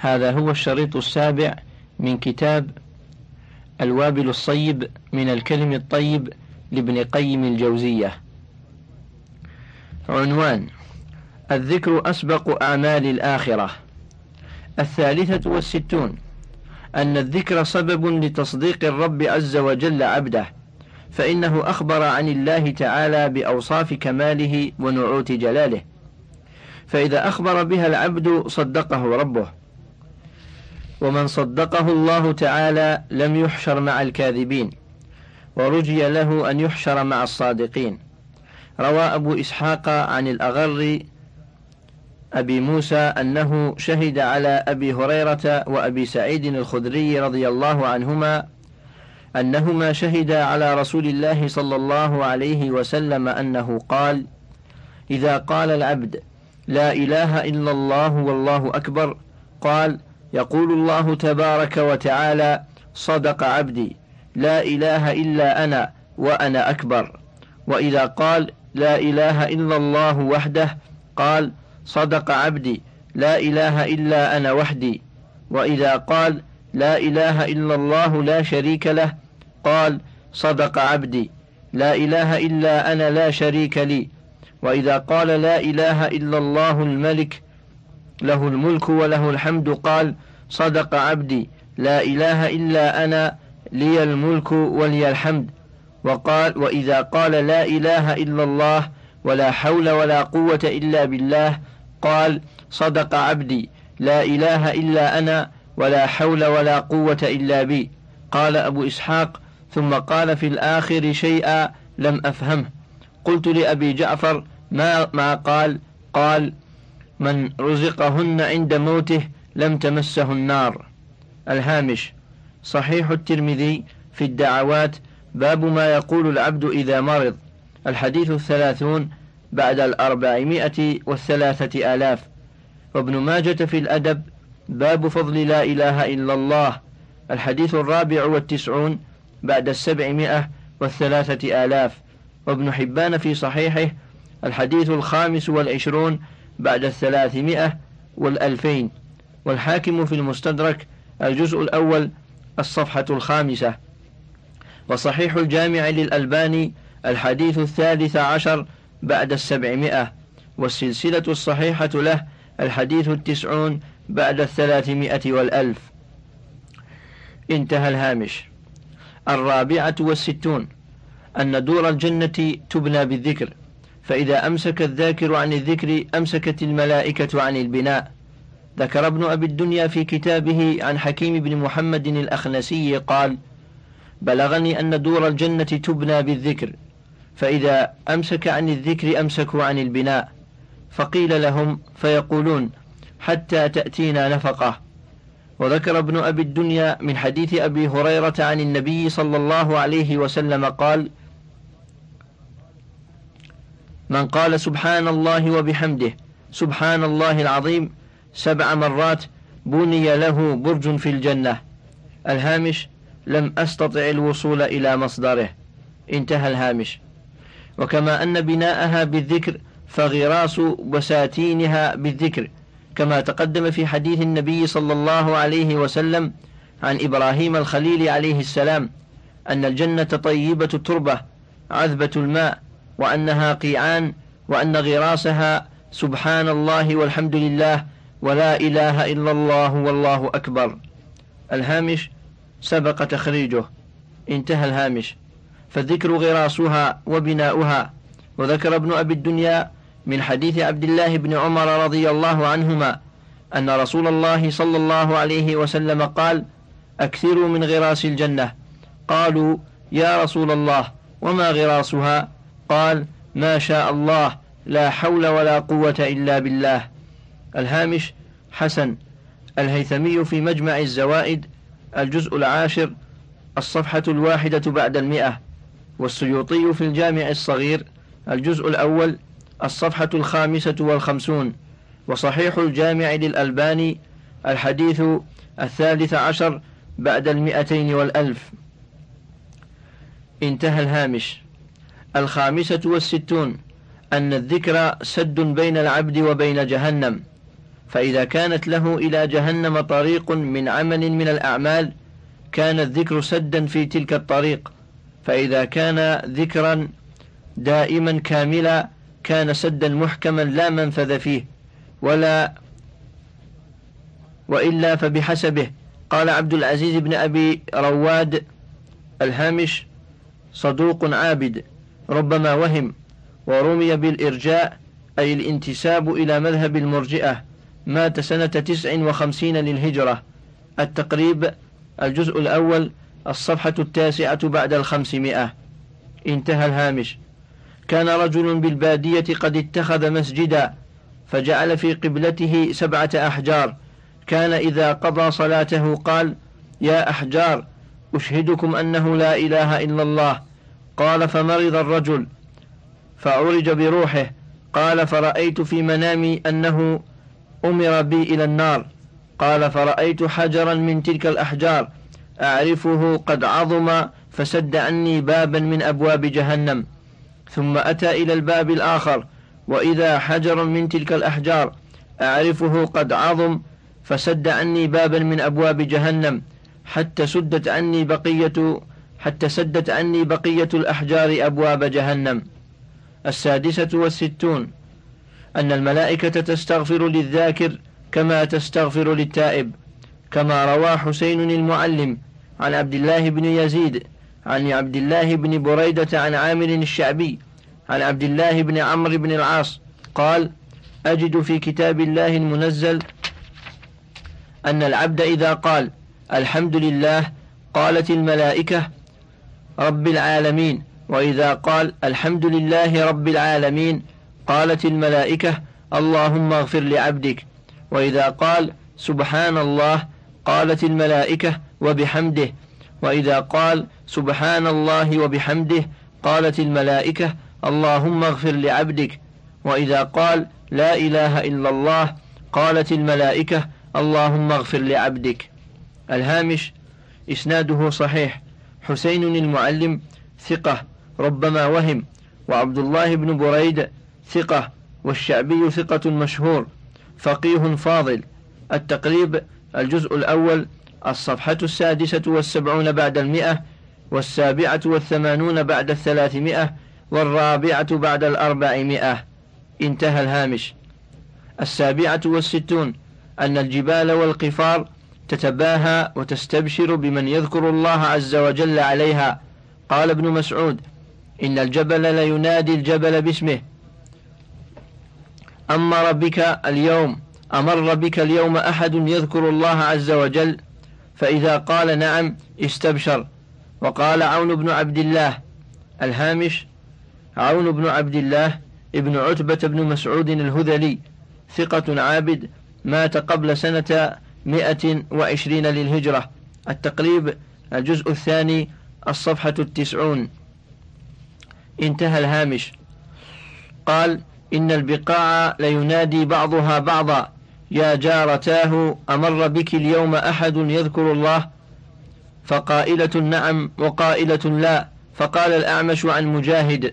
هذا هو الشريط السابع من كتاب الوابل الصيب من الكلم الطيب لابن قيم الجوزية. عنوان الذكر أسبق أعمال الآخرة. الثالثة والستون أن الذكر سبب لتصديق الرب عز وجل عبده فإنه أخبر عن الله تعالى بأوصاف كماله ونعوت جلاله. فإذا أخبر بها العبد صدقه ربه. ومن صدقه الله تعالى لم يحشر مع الكاذبين ورجي له أن يحشر مع الصادقين. روى أبو إسحاق عن الأغر أبي موسى أنه شهد على أبي هريرة وأبي سعيد الخدري رضي الله عنهما أنهما شهدا على رسول الله صلى الله عليه وسلم أنه قال: إذا قال العبد لا إله إلا الله والله أكبر قال يقول الله تبارك وتعالى صدق عبدي لا إله إلا أنا وأنا أكبر. وإذا قال لا إله إلا الله وحده قال صدق عبدي لا إله إلا أنا وحدي. وإذا قال لا إله إلا الله لا شريك له قال صدق عبدي لا إله إلا أنا لا شريك لي. وإذا قال لا إله إلا الله الملك له الملك وله الحمد. قال صدق عبدي لا إله إلا أنا لي الملك ولي الحمد. وقال وإذا قال لا إله إلا الله ولا حول ولا قوة إلا بالله قال صدق عبدي لا إله إلا أنا ولا حول ولا قوة إلا بي. قال أبو إسحاق ثم قال في الآخر شيئا لم أفهمه. قلت لأبي جعفر ما ما قال؟ قال من رزقهن عند موته لم تمسه النار. الهامش صحيح الترمذي في الدعوات باب ما يقول العبد إذا مرض. الحديث الثلاثون بعد الأربعمائة والثلاثة آلاف. وابن ماجة في الأدب باب فضل لا إله إلا الله. الحديث الرابع والتسعون بعد السبعمائة والثلاثة آلاف. وابن حبان في صحيحه الحديث الخامس والعشرون بعد الثلاثمائة والألفين. والحاكم في المستدرك الجزء الأول الصفحة الخامسة. وصحيح الجامع للألباني الحديث الثالث عشر بعد السبعمائة. والسلسلة الصحيحة له الحديث التسعون بعد الثلاثمائة والألف. انتهى الهامش. الرابعة والستون. أن دور الجنة تبنى بالذكر. فإذا أمسك الذاكر عن الذكر أمسكت الملائكة عن البناء. ذكر ابن أبي الدنيا في كتابه عن حكيم بن محمد الأخنسي قال بلغني أن دور الجنة تبنى بالذكر فإذا أمسك عن الذكر أمسكوا عن البناء. فقيل لهم فيقولون حتى تأتينا نفقة. وذكر ابن أبي الدنيا من حديث أبي هريرة عن النبي صلى الله عليه وسلم قال من قال سبحان الله وبحمده سبحان الله العظيم سبع مرات بني له برج في الجنة. الهامش لم أستطع الوصول إلى مصدره. انتهى الهامش. وكما أن بناءها بالذكر فغراس بساتينها بالذكر. كما تقدم في حديث النبي صلى الله عليه وسلم عن إبراهيم الخليل عليه السلام أن الجنة طيبة التربة عذبة الماء وأنها قيعان وأن غراسها سبحان الله والحمد لله ولا إله إلا الله والله أكبر. الهامش سبق تخريجه. انتهى الهامش. فالذكر غراسها وبناؤها. وذكر ابن أبي الدنيا من حديث عبد الله بن عمر رضي الله عنهما أن رسول الله صلى الله عليه وسلم قال أكثروا من غراس الجنة. قالوا يا رسول الله وما غراسها؟ قال ما شاء الله لا حول ولا قوة إلا بالله. الهامش حسن. الهيثمي في مجمع الزوائد الجزء العاشر الصفحة الواحدة بعد المئة. والسيوطي في الجامع الصغير الجزء الأول الصفحة الخامسة والخمسون. وصحيح الجامع للألباني الحديث الثالث عشر بعد المئتين والألف. انتهى الهامش. الخامسة والستون أن الذكر سد بين العبد وبين جهنم فإذا كانت له إلى جهنم طريق من عمل من الأعمال كان الذكر سدا في تلك الطريق فإذا كان ذكرا دائما كاملا كان سدا محكما لا منفذ فيه ولا وإلا فبحسبه. قال عبد العزيز بن أبي رواد الهامش صدوق عابد. ربما وهم ورمي بالإرجاء أي الانتساب إلى مذهب المرجئة مات سنة تسع وخمسين للهجرة. التقريب الجزء الأول الصفحة التاسعة بعد الخمسمائة. انتهى الهامش. كان رجل بالبادية قد اتخذ مسجدا فجعل في قبلته سبعة أحجار. كان إذا قضى صلاته قال يا أحجار أشهدكم أنه لا إله إلا الله. قال فمرض الرجل. فعرج بروحه. قال فرأيت في منامي أنه أمر بي إلى النار. قال فرأيت حجرا من تلك الأحجار. أعرفه قد عظم فسد عني بابا من أبواب جهنم. ثم أتى إلى الباب الآخر. وإذا حجر من تلك الأحجار. أعرفه قد عظم فسد عني بابا من أبواب جهنم. حتى سدت عني بقية حتى سدت عني بقية الأحجار أبواب جهنم. السادسة والستون. أن الملائكة تستغفر للذاكر كما تستغفر للتائب كما روى حسين المعلم عن عبد الله بن يزيد عن عبد الله بن بريدة عن عامر الشعبي عن عبد الله بن عمرو بن العاص قال أجد في كتاب الله المنزل أن العبد إذا قال الحمد لله قالت الملائكة رب العالمين. وإذا قال الحمد لله رب العالمين قالت الملائكة اللهم اغفر لعبدك. وإذا قال سبحان الله قالت الملائكة وبحمده. وإذا قال سبحان الله وبحمده قالت الملائكة اللهم اغفر لعبدك. وإذا قال لا إله إلا الله قالت الملائكة اللهم اغفر لعبدك. الهامش إسناده صحيح. حسين المعلم ثقة ربما وهم وعبد الله بن بريد ثقة والشعبي ثقة مشهور فقيه فاضل. التقريب الجزء الأول الصفحة السادسة والسبعون بعد المئة والسابعة والثمانون بعد الثلاثمائة والرابعة بعد الأربعمائة انتهى الهامش. السابعة والستون أن الجبال والقفار تتباهى وتستبشر بمن يذكر الله عز وجل عليها. قال ابن مسعود إن الجبل لينادي الجبل باسمه. أمر بك اليوم أمر بك اليوم أحد يذكر الله عز وجل؟ فإذا قال نعم استبشر. وقال عون بن عبد الله الهامش عون بن عبد الله ابن عتبة بن مسعود الهذلي ثقة عابد مات قبل سنة مئة وعشرين للهجرة. التقريب الجزء الثاني الصفحة التسعون. انتهى الهامش. قال إن البقاع لينادي بعضها بعضا. يا جارتاه أمر بك اليوم أحد يذكر الله؟ فقائلة نعم وقائلة لا. فقال الأعمش عن مجاهد.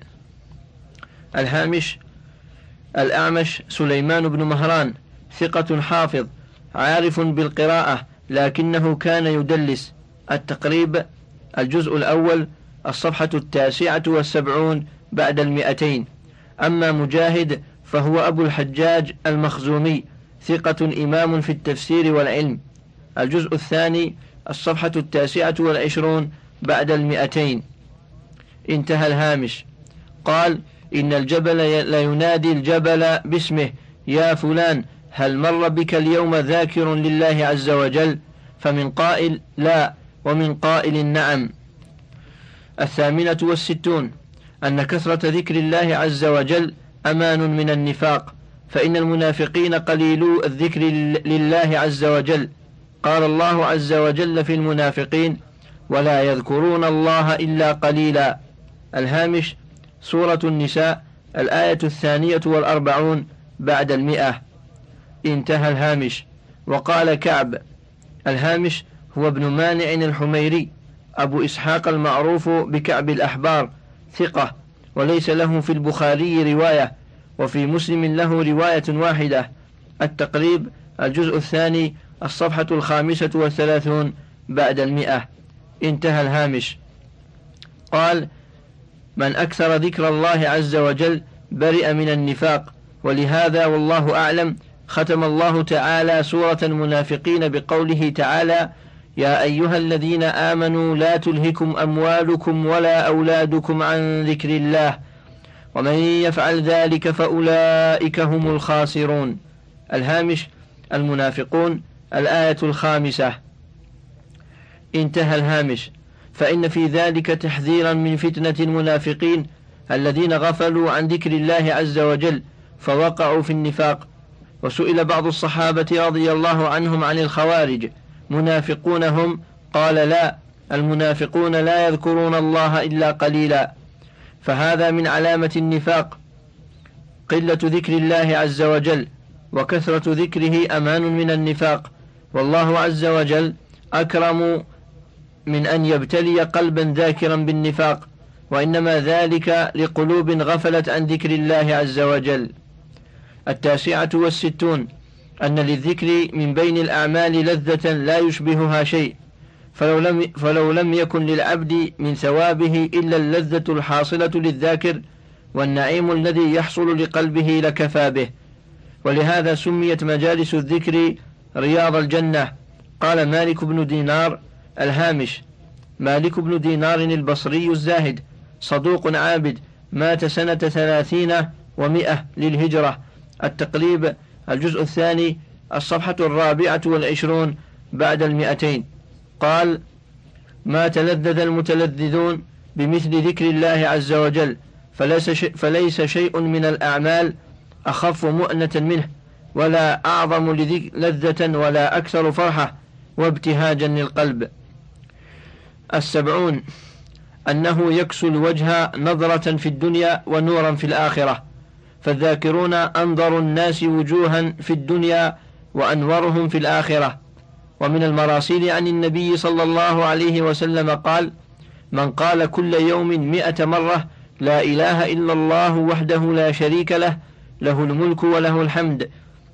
الهامش الأعمش سليمان بن مهران ثقة حافظ. عارف بالقراءة لكنه كان يدلس. التقريب الجزء الأول الصفحة التاسعة والسبعون بعد المئتين. أما مجاهد فهو أبو الحجاج المخزومي ثقة إمام في التفسير والعلم. الجزء الثاني الصفحة التاسعة والعشرون بعد المئتين. انتهى الهامش. قال إن الجبل لينادي الجبل باسمه يا فلان هل مر بك اليوم ذاكر لله عز وجل؟ فمن قائل لا ومن قائل نعم. الثامنة والستون أن كثرة ذكر الله عز وجل أمان من النفاق فإن المنافقين قليلو الذكر لله عز وجل. قال الله عز وجل في المنافقين ولا يذكرون الله إلا قليلا الهامش سورة النساء الآية الثانية والأربعون بعد المئة. انتهى الهامش. وقال كعب الهامش هو ابن مانع الحميري أبو إسحاق المعروف بكعب الأحبار ثقة وليس له في البخاري رواية وفي مسلم له رواية واحدة. التقريب الجزء الثاني الصفحة الخامسة والثلاثون بعد المئة. انتهى الهامش. قال من أكثر ذكر الله عز وجل برئ من النفاق ولهذا والله أعلم ختم الله تعالى سورة المنافقين بقوله تعالى يا أيها الذين آمنوا لا تلهكم أموالكم ولا أولادكم عن ذكر الله ومن يفعل ذلك فأولئك هم الخاسرون. الهامش المنافقون الآية الخامسة. انتهى الهامش. فإن في ذلك تحذيرا من فتنة المنافقين الذين غفلوا عن ذكر الله عز وجل فوقعوا في النفاق. وسئل بعض الصحابة رضي الله عنهم عن الخوارج منافقون هم قال لا المنافقون لا يذكرون الله إلا قليلا. فهذا من علامة النفاق قلة ذكر الله عز وجل وكثرة ذكره أمان من النفاق. والله عز وجل أكرم من أن يبتلي قلبا ذاكرا بالنفاق وإنما ذلك لقلوب غفلت عن ذكر الله عز وجل. التاسعة والستون أن للذكر من بين الأعمال لذة لا يشبهها شيء فلو لم, فلو لم يكن للعبد من ثوابه إلا اللذة الحاصلة للذاكر والنعيم الذي يحصل لقلبه لكفى به. ولهذا سميت مجالس الذكر رياض الجنة. قال مالك بن دينار الهامش. مالك بن دينار البصري الزاهد صدوق عابد مات سنة ثلاثين ومئة للهجرة. التقليب الجزء الثاني الصفحة الرابعة والعشرون بعد المئتين. قال ما تلذذ المتلذذون بمثل ذكر الله عز وجل فليس شيء, فليس شيء من الأعمال أخف مؤنة منه ولا أعظم لذة ولا أكثر فرحة وابتهاجا للقلب. السبعون أنه يكسو الوجه نظرة في الدنيا ونورا في الآخرة. فالذاكرون أنظر الناس وجوها في الدنيا وأنورهم في الآخرة. ومن المراسيل عن النبي صلى الله عليه وسلم قال من قال كل يوم مئة مرة لا إله إلا الله وحده لا شريك له له الملك وله الحمد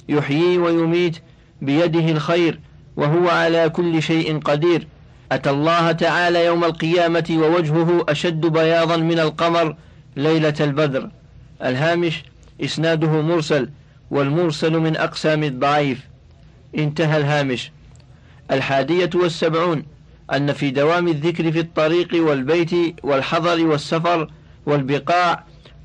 يحيي ويميت بيده الخير وهو على كل شيء قدير. أتى الله تعالى يوم القيامة ووجهه أشد بياضا من القمر ليلة البدر. الهامش إسناده مرسل والمرسل من أقسام الضعيف. انتهى الهامش. الحادية والسبعون أن في دوام الذكر في الطريق والبيت والحضر والسفر والبقاع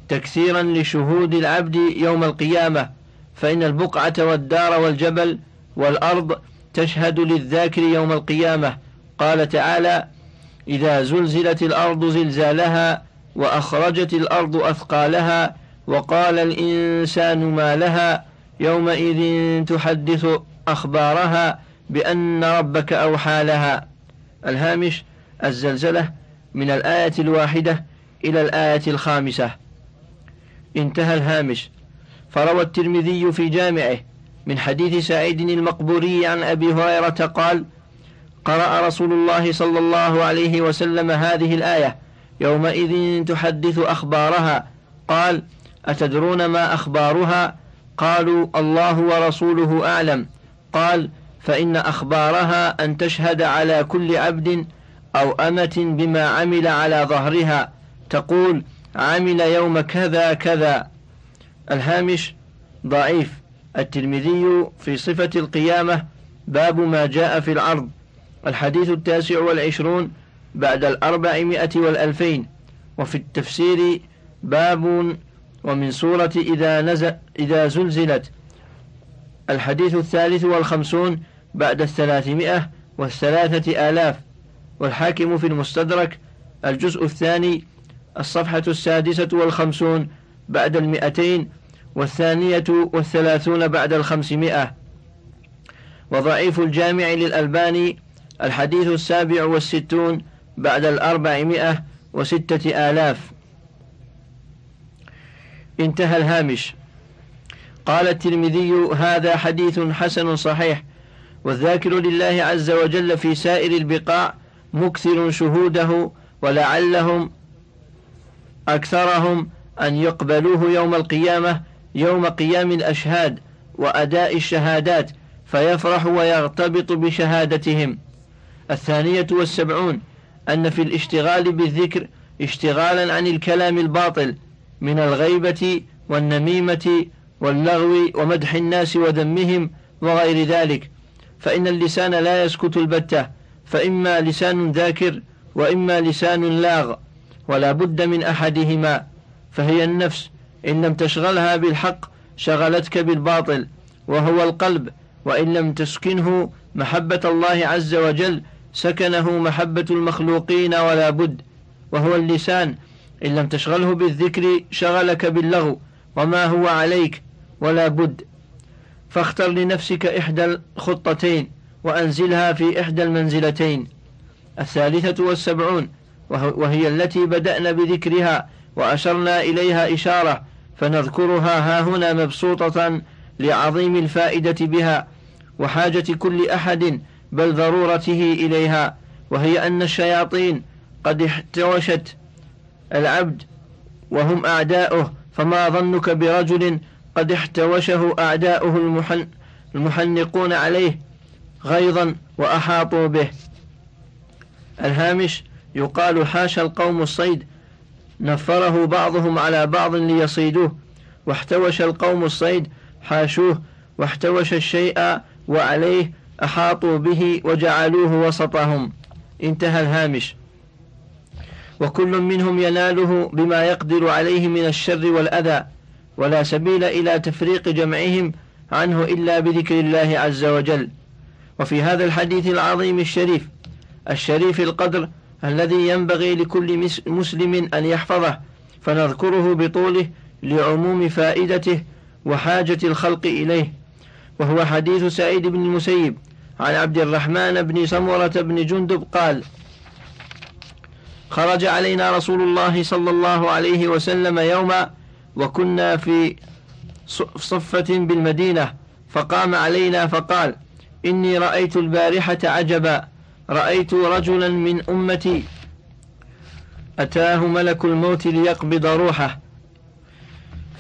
تكثيرا لشهود العبد يوم القيامة فإن البقعة والدار والجبل والأرض تشهد للذاكر يوم القيامة. قال تعالى إذا زلزلت الأرض زلزالها وأخرجت الأرض أثقالها وقال الإنسان ما لها يومئذ تحدث أخبارها بأن ربك أوحى لها. الهامش الزلزلة من الآية الواحدة إلى الآية الخامسة. انتهى الهامش. فروى الترمذي في جامعه من حديث سعيد المقبوري عن أبي هريرة قال قرأ رسول الله صلى الله عليه وسلم هذه الآية يومئذ تحدث أخبارها. قال أتدرون ما أخبارها؟ قالوا الله ورسوله أعلم. قال فإن أخبارها أن تشهد على كل عبد أو أمة بما عمل على ظهرها. تقول عمل يوم كذا كذا. الهامش ضعيف. الترمذي في صفة القيامة باب ما جاء في العرض الحديث التاسع والعشرون بعد الأربعمائة والألفين. وفي التفسير باب ومن سورة إذا, نزل إذا زلزلت. الحديث الثالث والخمسون بعد الثلاثمائة والثلاثة آلاف. والحاكم في المستدرك الجزء الثاني الصفحة السادسة والخمسون بعد المئتين والثانية والثلاثون بعد الخمسمائة. وضعيف الجامع للألباني الحديث السابع والستون بعد الأربعمائة وستة آلاف. انتهى الهامش. قال الترمذي هذا حديث حسن صحيح والذاكر لله عز وجل في سائر البقاع مكثر شهوده ولعلهم أكثرهم أن يقبلوه يوم القيامة يوم قيام الأشهاد وأداء الشهادات فيفرح ويغتبط بشهادتهم. الثانية والسبعون أن في الاشتغال بالذكر اشتغالا عن الكلام الباطل من الغيبة والنميمة واللغو ومدح الناس وذمهم وغير ذلك. فإن اللسان لا يسكت البتة فإما لسان ذاكر وإما لسان لاغ ولا بد من أحدهما. فهي النفس إن لم تشغلها بالحق شغلتك بالباطل وهو القلب. وإن لم تسكنه محبة الله عز وجل سكنه محبة المخلوقين ولا بد وهو اللسان. إن لم تشغله بالذكر شغلك باللغو وما هو عليك ولا بد. فاختر لنفسك إحدى الخطتين وأنزلها في إحدى المنزلتين. الثالثة والسبعون وهي التي بدأنا بذكرها وأشرنا إليها إشارة فنذكرها ها هنا مبسوطة لعظيم الفائدة بها وحاجة كل أحد بل ضرورته إليها وهي أن الشياطين قد احتوشت العبد وهم أعداؤه فما ظنك برجل قد احتوشه أعداؤه المحن المحنقون عليه غيظا وأحاطوا به. الهامش يقال حاشا القوم الصيد نفره بعضهم على بعض ليصيدوه. واحتوش القوم الصيد حاشوه. واحتوش الشيء وعليه أحاطوا به وجعلوه وسطهم. انتهى الهامش. وكل منهم يناله بما يقدر عليه من الشر والأذى ولا سبيل إلى تفريق جمعهم عنه إلا بذكر الله عز وجل. وفي هذا الحديث العظيم الشريف الشريف القدر الذي ينبغي لكل مسلم أن يحفظه فنذكره بطوله لعموم فائدته وحاجة الخلق إليه. وهو حديث سعيد بن المسيب عن عبد الرحمن بن سمرة بن جندب قال خرج علينا رسول الله صلى الله عليه وسلم يوما وكنا في صفة بالمدينة فقام علينا فقال إني رأيت البارحة عجبا رأيت رجلا من أمتي أتاه ملك الموت ليقبض روحه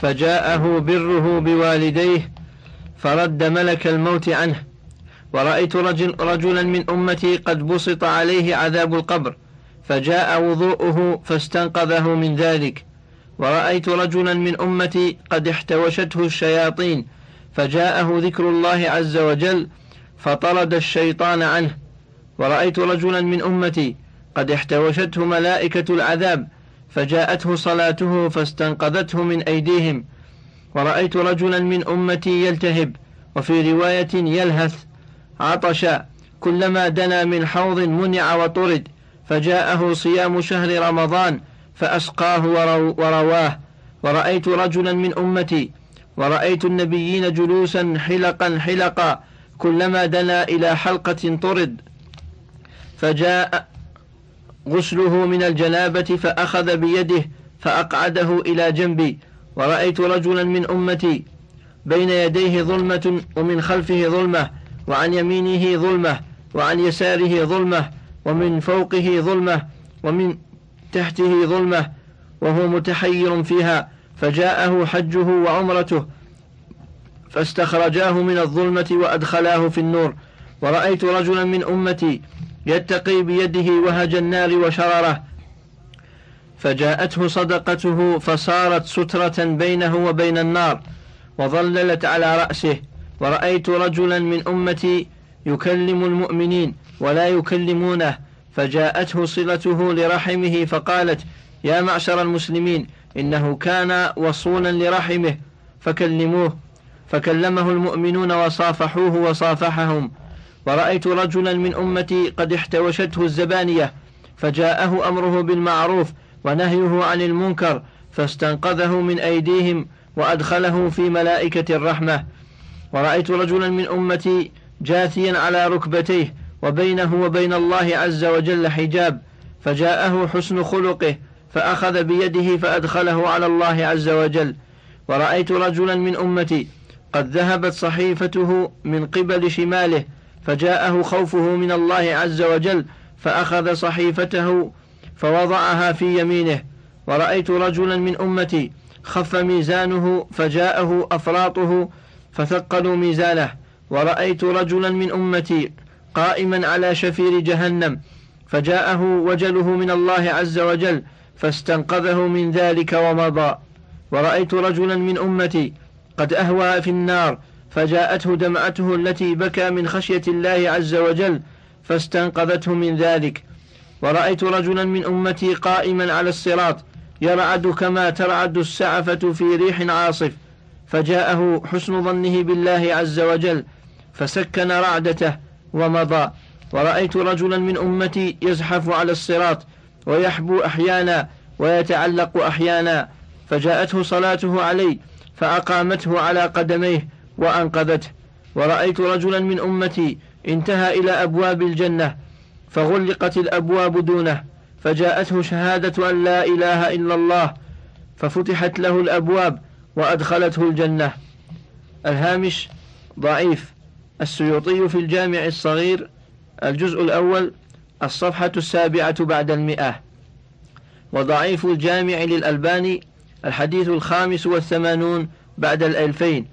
فجاءه بره بوالديه فرد ملك الموت عنه ورأيت رجل رجلا من أمتي قد بسط عليه عذاب القبر. فجاء وضوءه فاستنقذه من ذلك. ورأيت رجلا من أمتي قد احتوشته الشياطين فجاءه ذكر الله عز وجل فطرد الشيطان عنه. ورأيت رجلا من أمتي قد احتوشته ملائكة العذاب فجاءته صلاته فاستنقذته من أيديهم. ورأيت رجلا من أمتي يلتهب وفي رواية يلهث عطش كلما دنا من حوض منع وطرد. فجاءه صيام شهر رمضان فأسقاه ورواه. ورأيت رجلا من أمتي ورأيت النبيين جلوسا حلقا حلقا كلما دنا إلى حلقة طرد. فجاء غسله من الجنابة فأخذ بيده فأقعده إلى جنبي. ورأيت رجلا من أمتي بين يديه ظلمة ومن خلفه ظلمة وعن يمينه ظلمة وعن يساره ظلمة ومن فوقه ظلمة ومن تحته ظلمة وهو متحير فيها فجاءه حجه وعمرته فاستخرجاه من الظلمة وأدخلاه في النور. ورأيت رجلا من أمتي يتقي بيده وهج النار وشرره. فجاءته صدقته فصارت سترة بينه وبين النار وظللت على رأسه. ورأيت رجلا من أمتي يكلم المؤمنين ولا يكلمونه. فجاءته صلته لرحمه فقالت يا معشر المسلمين إنه كان وصولا لرحمه فكلموه. فكلمه المؤمنون وصافحوه وصافحهم. ورأيت رجلا من أمتي قد احتوشته الزبانية فجاءه أمره بالمعروف ونهيه عن المنكر فاستنقذه من أيديهم وأدخله في ملائكة الرحمة. ورأيت رجلا من أمتي جاثيا على ركبتيه وبينه وبين الله عز وجل حجاب فجاءه حسن خلقه فأخذ بيده فأدخله على الله عز وجل. ورأيت رجلا من أمتي قد ذهبت صحيفته من قبل شماله فجاءه خوفه من الله عز وجل فأخذ صحيفته فوضعها في يمينه. ورأيت رجلا من أمتي خف ميزانه فجاءه أفراطه فثقلوا ميزانه. ورأيت رجلا من أمتي قائما على شفير جهنم فجاءه وجله من الله عز وجل فاستنقذه من ذلك ومضى. ورأيت رجلا من أمتي قد أهوى في النار فجاءته دمعته التي بكى من خشية الله عز وجل فاستنقذته من ذلك. ورأيت رجلا من أمتي قائما على الصراط يرعد كما ترعد السعفة في ريح عاصف. فجاءه حسن ظنه بالله عز وجل فسكن رعدته ومضى. ورأيت رجلا من أمتي يزحف على الصراط ويحبو أحيانا ويتعلق أحيانا فجاءته صلاته علي فأقامته على قدميه وأنقذته. ورأيت رجلا من أمتي انتهى إلى أبواب الجنة فغلقت الأبواب دونه فجاءته شهادة أن لا إله إلا الله ففتحت له الأبواب وأدخلته الجنة. الهامش ضعيف. السيوطي في الجامع الصغير الجزء الأول الصفحة السابعة بعد المئة. وضعيف الجامع للألباني الحديث الخامس والثمانون بعد الألفين.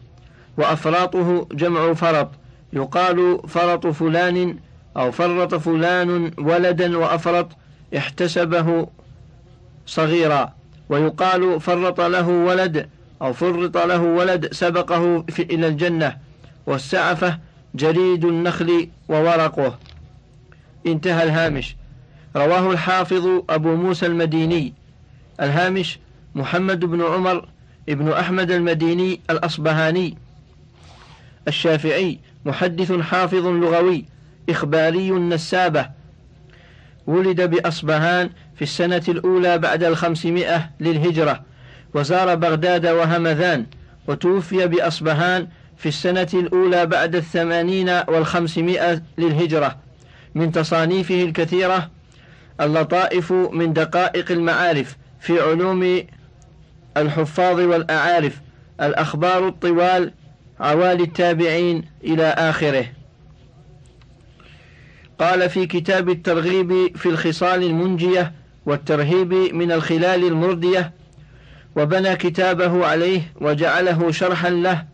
وأفراطه جمع فرط يقال فرط فلان أو فرط فلان ولدا وأفرط احتسبه صغيرا. ويقال فرط له ولد أو فرط له ولد سبقه في إلى الجنة. والسعفة جريد النخل وورقه. انتهى الهامش. رواه الحافظ أبو موسى المديني. الهامش محمد بن عمر ابن أحمد المديني الأصبهاني. الشافعي محدث حافظ لغوي إخباري نسابة. ولد بأصبهان في السنة الأولى بعد الخمسمائة للهجرة وزار بغداد وهمذان وتوفي بأصبهان في السنة الأولى بعد الثمانين والخمسمائة للهجرة. من تصانيفه الكثيرة اللطائف من دقائق المعارف في علوم الحفاظ والأعارف الأخبار الطوال عوالي التابعين إلى آخره. قال في كتاب الترغيب في الخصال المنجية والترهيب من الخلال المردية وبنى كتابه عليه وجعله شرحا له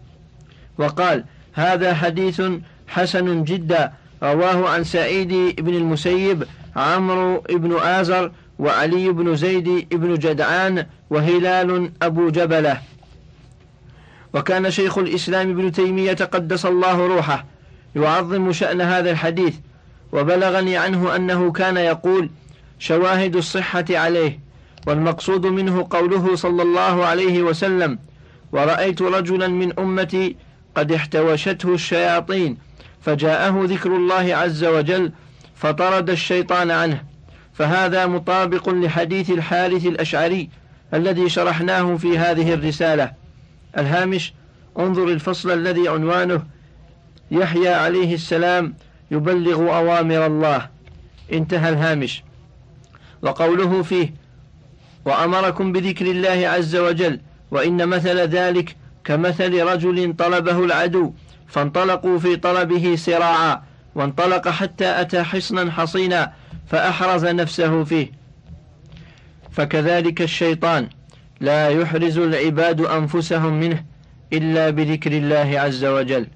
وقال هذا حديث حسن جدا رواه عن سعيد بن المسيب عمرو بن آزر وعلي بن زيد بن جدعان وهلال أبو جبلة. وكان شيخ الإسلام ابن تيمية قدس الله روحه يعظم شأن هذا الحديث وبلغني عنه أنه كان يقول شواهد الصحة عليه والمقصود منه قوله صلى الله عليه وسلم ورأيت رجلا من أمتي قد احتوشته الشياطين فجاءه ذكر الله عز وجل فطرد الشيطان عنه. فهذا مطابق لحديث الحارث الأشعري الذي شرحناه في هذه الرسالة. الهامش انظر الفصل الذي عنوانه يحيى عليه السلام يبلغ أوامر الله. انتهى الهامش. وقوله فيه وأمركم بذكر الله عز وجل وإن مثل ذلك كمثل رجل طلبه العدو فانطلقوا في طلبه سراعا وانطلق حتى أتى حصنا حصينا فأحرز نفسه فيه. فكذلك الشيطان لا يحرز العباد أنفسهم منه إلا بذكر الله عز وجل.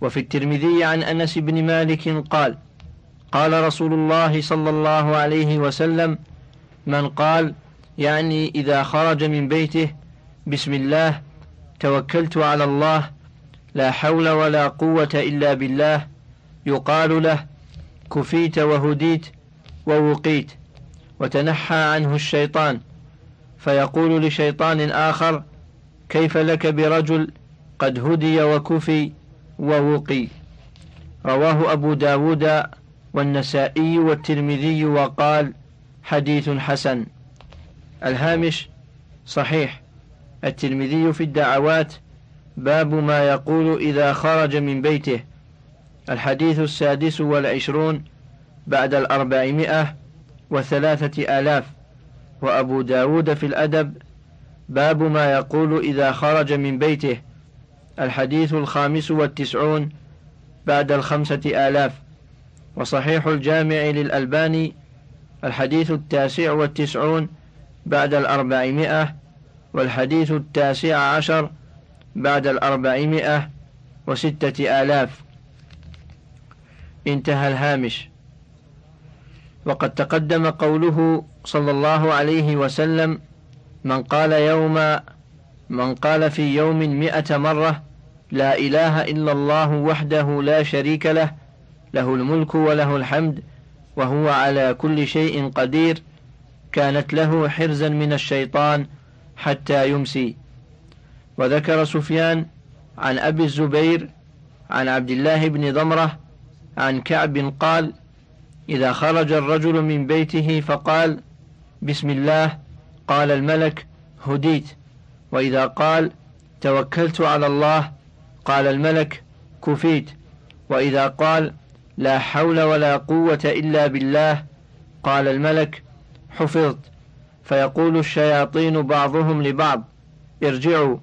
وفي الترمذي عن أنس بن مالك قال قال رسول الله صلى الله عليه وسلم من قال يعني إذا خرج من بيته بسم الله توكلت على الله لا حول ولا قوة إلا بالله يقال له كفيت وهديت ووقيت وتنحى عنه الشيطان فيقول لشيطان آخر كيف لك برجل قد هدي وكفي ووقي؟ رواه أبو داود والنسائي والترمذي وقال حديث حسن. الهامش صحيح. الترمذي في الدعوات باب ما يقول إذا خرج من بيته. الحديث السادس والعشرون بعد الأربعمائة وثلاثة آلاف. وأبو داود في الأدب باب ما يقول إذا خرج من بيته. الحديث الخامس والتسعون بعد الخمسة آلاف. وصحيح الجامع للألباني. الحديث التاسع والتسعون بعد الأربعمائة والحديث التاسع عشر بعد الأربعمائة وستة آلاف. انتهى الهامش. وقد تقدم قوله صلى الله عليه وسلم من قال يوم من قال في يوم مئة مرة لا إله إلا الله وحده لا شريك له له الملك وله الحمد وهو على كل شيء قدير كانت له حرزا من الشيطان حتى يمسي. وذكر سفيان عن أبي الزبير عن عبد الله بن ضمرة عن كعب قال إذا خرج الرجل من بيته فقال بسم الله قال الملك هديت وإذا قال توكلت على الله قال الملك كفيت وإذا قال لا حول ولا قوة إلا بالله قال الملك حفظت فيقول الشياطين بعضهم لبعض ارجعوا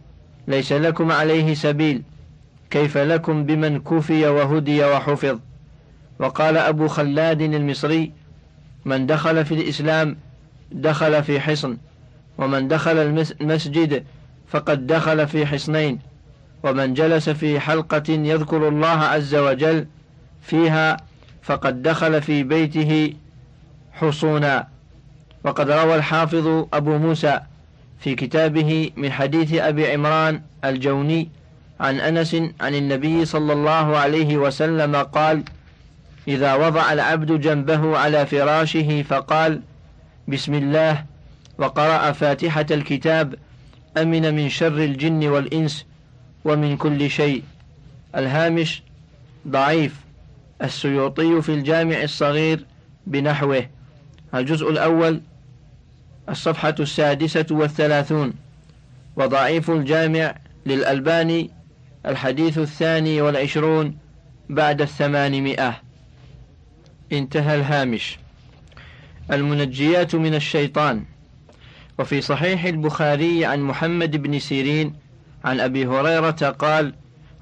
ليس لكم عليه سبيل كيف لكم بمن كفي وهدي وحفظ؟ وقال أبو خلاد المصري من دخل في الإسلام دخل في حصن ومن دخل المسجد فقد دخل في حصنين ومن جلس في حلقة يذكر الله عز وجل فيها فقد دخل في بيته حصونا. وقد روى الحافظ أبو موسى في كتابه من حديث أبي عمران الجوني عن أنس عن النبي صلى الله عليه وسلم قال إذا وضع العبد جنبه على فراشه فقال بسم الله وقرأ فاتحة الكتاب أمن من شر الجن والإنس ومن كل شيء الهامش ضعيف السيوطي في الجامع الصغير بنحوه الجزء الأول الصفحة السادسة والثلاثون. وضعيف الجامع للألباني الحديث الثاني والعشرون بعد الثمانمائة. انتهى الهامش. المنجيات من الشيطان. وفي صحيح البخاري عن محمد بن سيرين عن أبي هريرة قال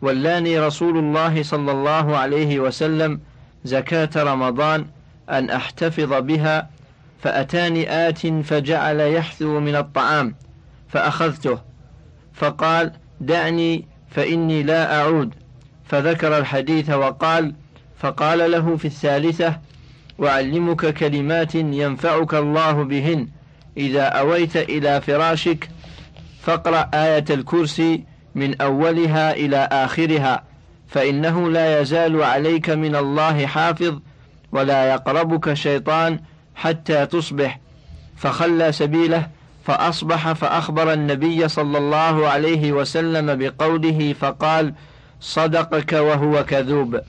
ولاني رسول الله صلى الله عليه وسلم زكاة رمضان أن أحتفظ بها فأتاني آت فجعل يحثو من الطعام فأخذته فقال دعني فإني لا أعود. فذكر الحديث وقال فقال له في الثالثة وأعلمك كلمات ينفعك الله بهن إذا أويت إلى فراشك فاقرأ آية الكرسي من أولها إلى آخرها فإنه لا يزال عليك من الله حافظ ولا يقربك شيطان حتى تصبح. فخلى سبيله فأصبح فأخبر النبي صلى الله عليه وسلم بقوله فقال صدقك وهو كذوب.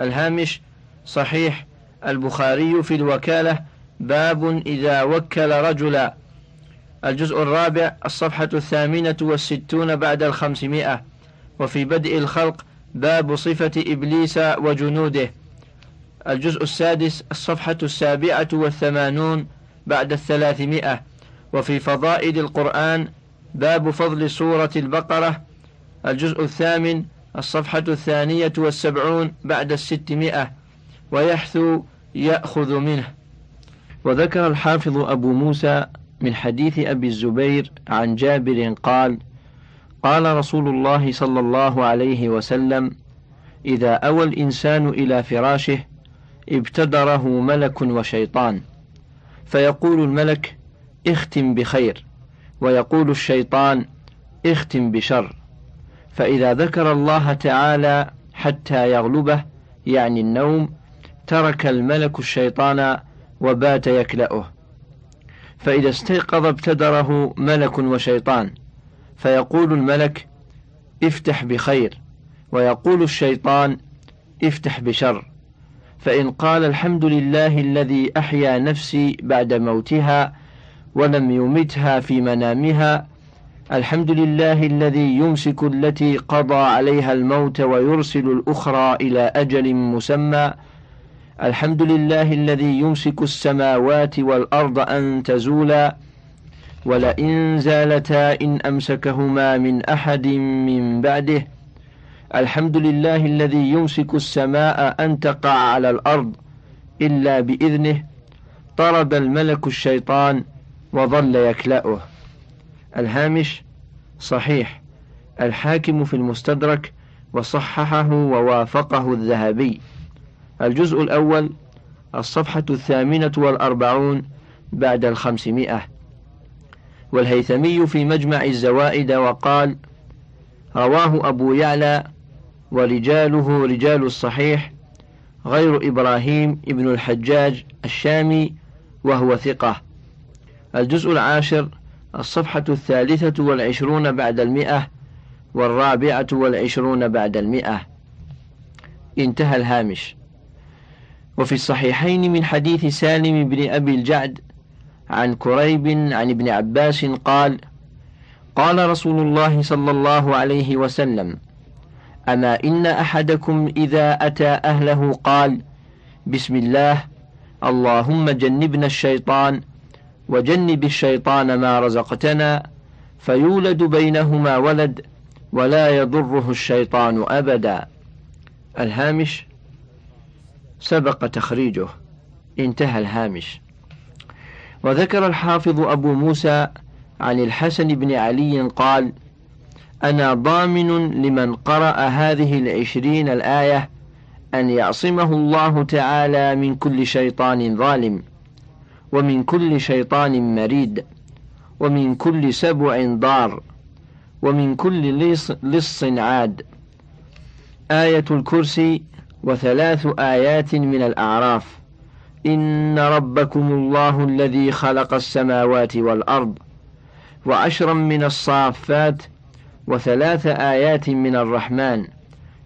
الهامش صحيح. البخاري في الوكالة باب إذا وكل رجلا. الجزء الرابع الصفحة الثامنة والستون بعد الخمسمائة. وفي بدء الخلق باب صفة إبليس وجنوده. الجزء السادس الصفحة السابعة والثمانون بعد الثلاثمائة. وفي فضائل القرآن باب فضل سورة البقرة. الجزء الثامن الصفحة الثانية والسبعون بعد الستمائة. ويحثو يأخذ منه. وذكر الحافظ أبو موسى من حديث أبي الزبير عن جابر قال قال رسول الله صلى الله عليه وسلم إذا أوى الإنسان إلى فراشه ابتدره ملك وشيطان. فيقول الملك اختم بخير. ويقول الشيطان اختم بشر. فإذا ذكر الله تعالى حتى يغلبه يعني النوم ترك الملك الشيطان وبات يكلأه. فإذا استيقظ ابتدره ملك وشيطان. فيقول الملك افتح بخير. ويقول الشيطان افتح بشر. فإن قال الحمد لله الذي أحيا نفسي بعد موتها ولم يمتها في منامها الحمد لله الذي يمسك التي قضى عليها الموت ويرسل الأخرى إلى أجل مسمى الحمد لله الذي يمسك السماوات والأرض أن تزولا ولئن زالتا إن أمسكهما من أحد من بعده الحمد لله الذي يمسك السماء أن تقع على الأرض إلا بإذنه طرد الملك الشيطان وظل يكلأه الهامش صحيح الحاكم في المستدرك وصححه ووافقه الذهبي الجزء الأول الصفحة الثامنة والأربعون بعد الخمسمائة والهيثمي في مجمع الزوائد وقال رواه أبو يعلى ورجاله رجال الصحيح غير إبراهيم ابن الحجاج الشامي وهو ثقة. الجزء العاشر الصفحة الثالثة والعشرون بعد المئة والرابعة والعشرون بعد المئة. انتهى الهامش. وفي الصحيحين من حديث سالم بن أبي الجعد عن كريب عن ابن عباس قال قال رسول الله صلى الله عليه وسلم أما إن أحدكم إذا أتى أهله قال بسم الله اللهم جنبنا الشيطان وجنب الشيطان ما رزقتنا فيولد بينهما ولد ولا يضره الشيطان أبدا. الهامش سبق تخريجه. انتهى الهامش. وذكر الحافظ أبو موسى عن الحسن بن علي قال أنا ضامن لمن قرأ هذه العشرين الآية أن يعصمه الله تعالى من كل شيطان ظالم ومن كل شيطان مريد ومن كل سبع ضار ومن كل لص, عاد. آية الكرسي وثلاث آيات من الأعراف. إن ربكم الله الذي خلق السماوات والأرض وعشرا من الصافات وثلاث آيات من الرحمن.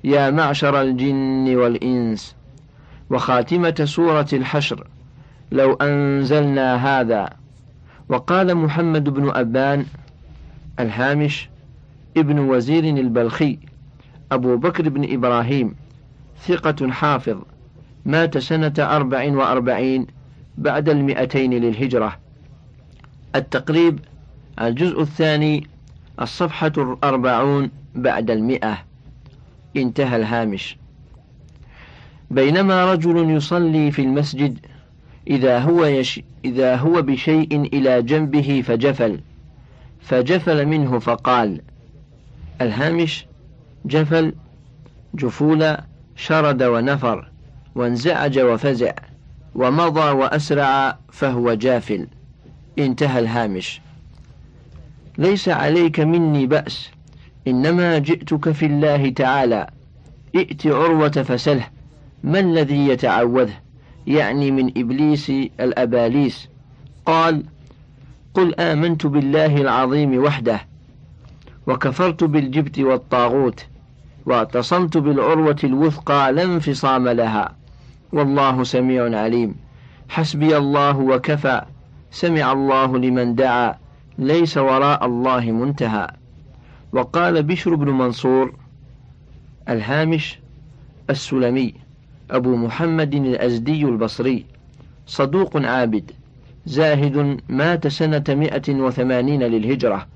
يا معشر الجن والإنس. وخاتمة سورة الحشر. لو أنزلنا هذا. وقال محمد بن أبان الهامش ابن وزير البلخي. أبو بكر بن إبراهيم. ثقة حافظ. مات سنة أربع وأربعين بعد المئتين للهجرة. التقريب الجزء الثاني الصفحة الأربعون بعد المئة. انتهى الهامش. بينما رجل يصلي في المسجد إذا هو يش إذا هو بشيء إلى جنبه فجفل. فجفل منه فقال الهامش جفل جفول شرد ونفر وانزعج وفزع ومضى وأسرع فهو جافل. انتهى الهامش. ليس عليك مني بأس. إنما جئتك في الله تعالى. ائت عروة فسله. ما الذي يتعوذه؟ يعني من إبليس الأباليس. قال قل آمنت بالله العظيم وحده وكفرت بالجبت والطاغوت واعتصمت بالعروة الوثقى لا انفصام لها. والله سميع عليم. حسبي الله وكفى. سمع الله لمن دعا. ليس وراء الله منتهى. وقال بشر بن منصور الهامش السلمي أبو محمد الأزدي البصري صدوق عابد زاهد مات سنة مئة وثمانين للهجرة.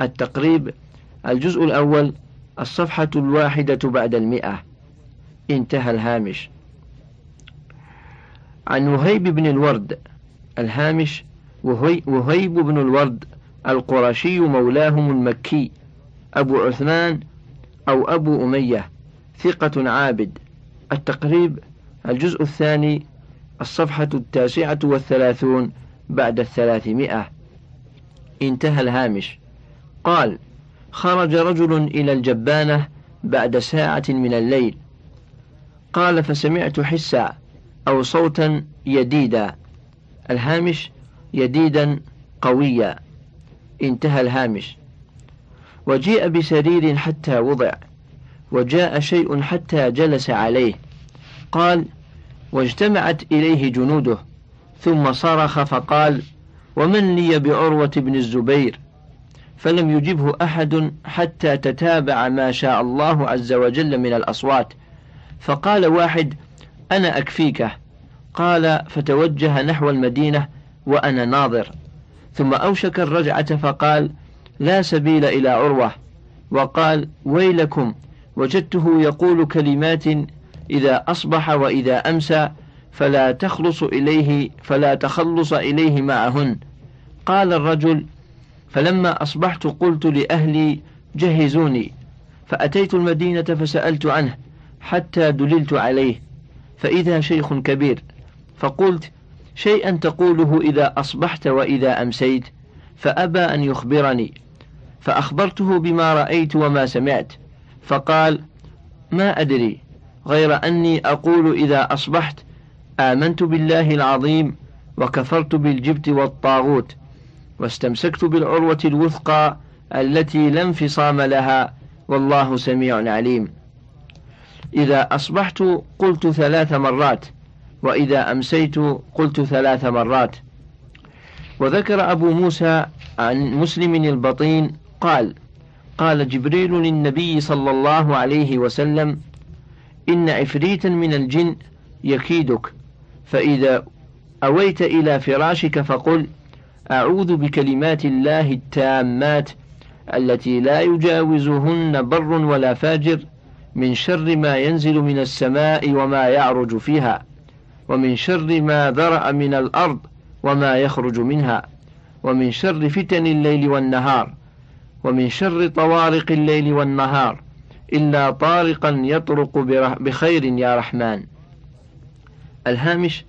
التقريب الجزء الأول الصفحة الواحدة بعد المئة. انتهى الهامش. عن وهيب بن الورد الهامش وهيب بن الورد القرشي مولاهم المكي أبو عثمان أو أبو أمية ثقة عابد. التقريب الجزء الثاني الصفحة التاسعة والثلاثون بعد الثلاثمائة. انتهى الهامش. قال خرج رجل إلى الجبانة بعد ساعة من الليل. قال فسمعت حسا أو صوتا يديدا. الهامش يديدا قويا. انتهى الهامش. وجيء بسرير حتى وضع. وجاء شيء حتى جلس عليه. قال واجتمعت إليه جنوده. ثم صرخ فقال ومن لي بعروة بن الزبير؟ فلم يجبه أحد حتى تتابع ما شاء الله عز وجل من الأصوات. فقال واحد أنا أكفيك. قال فتوجه نحو المدينة وأنا ناظر. ثم أوشك الرجعة فقال لا سبيل إلى عروة. وقال ويلكم. وجدته يقول كلمات إذا أصبح وإذا أمسى فلا تخلص إليه فلا تخلص إليه معهن. قال الرجل فلما أصبحت قلت لأهلي جهزوني. فأتيت المدينة فسألت عنه حتى دللت عليه. فإذا شيخ كبير. فقلت شيئا تقوله إذا أصبحت وإذا أمسيت فأبى أن يخبرني. فأخبرته بما رأيت وما سمعت. فقال ما أدري غير أني أقول إذا أصبحت آمنت بالله العظيم وكفرت بالجبت والطاغوت واستمسكت بالعروة الوثقى التي لا انفصام لها والله سميع عليم. إذا أصبحت قلت ثلاث مرات وإذا أمسيت قلت ثلاث مرات. وذكر أبو موسى عن مسلم البطين قال قال جبريل للنبي صلى الله عليه وسلم إن عفريتا من الجن يكيدك فإذا أويت إلى فراشك فقل أعوذ بكلمات الله التامات التي لا يجاوزهن بر ولا فاجر من شر ما ينزل من السماء وما يعرج فيها. ومن شر ما ذرأ من الأرض وما يخرج منها ومن شر فتن الليل والنهار ومن شر طوارق الليل والنهار إلا طارقا يطرق بخير يا رحمن. الهامش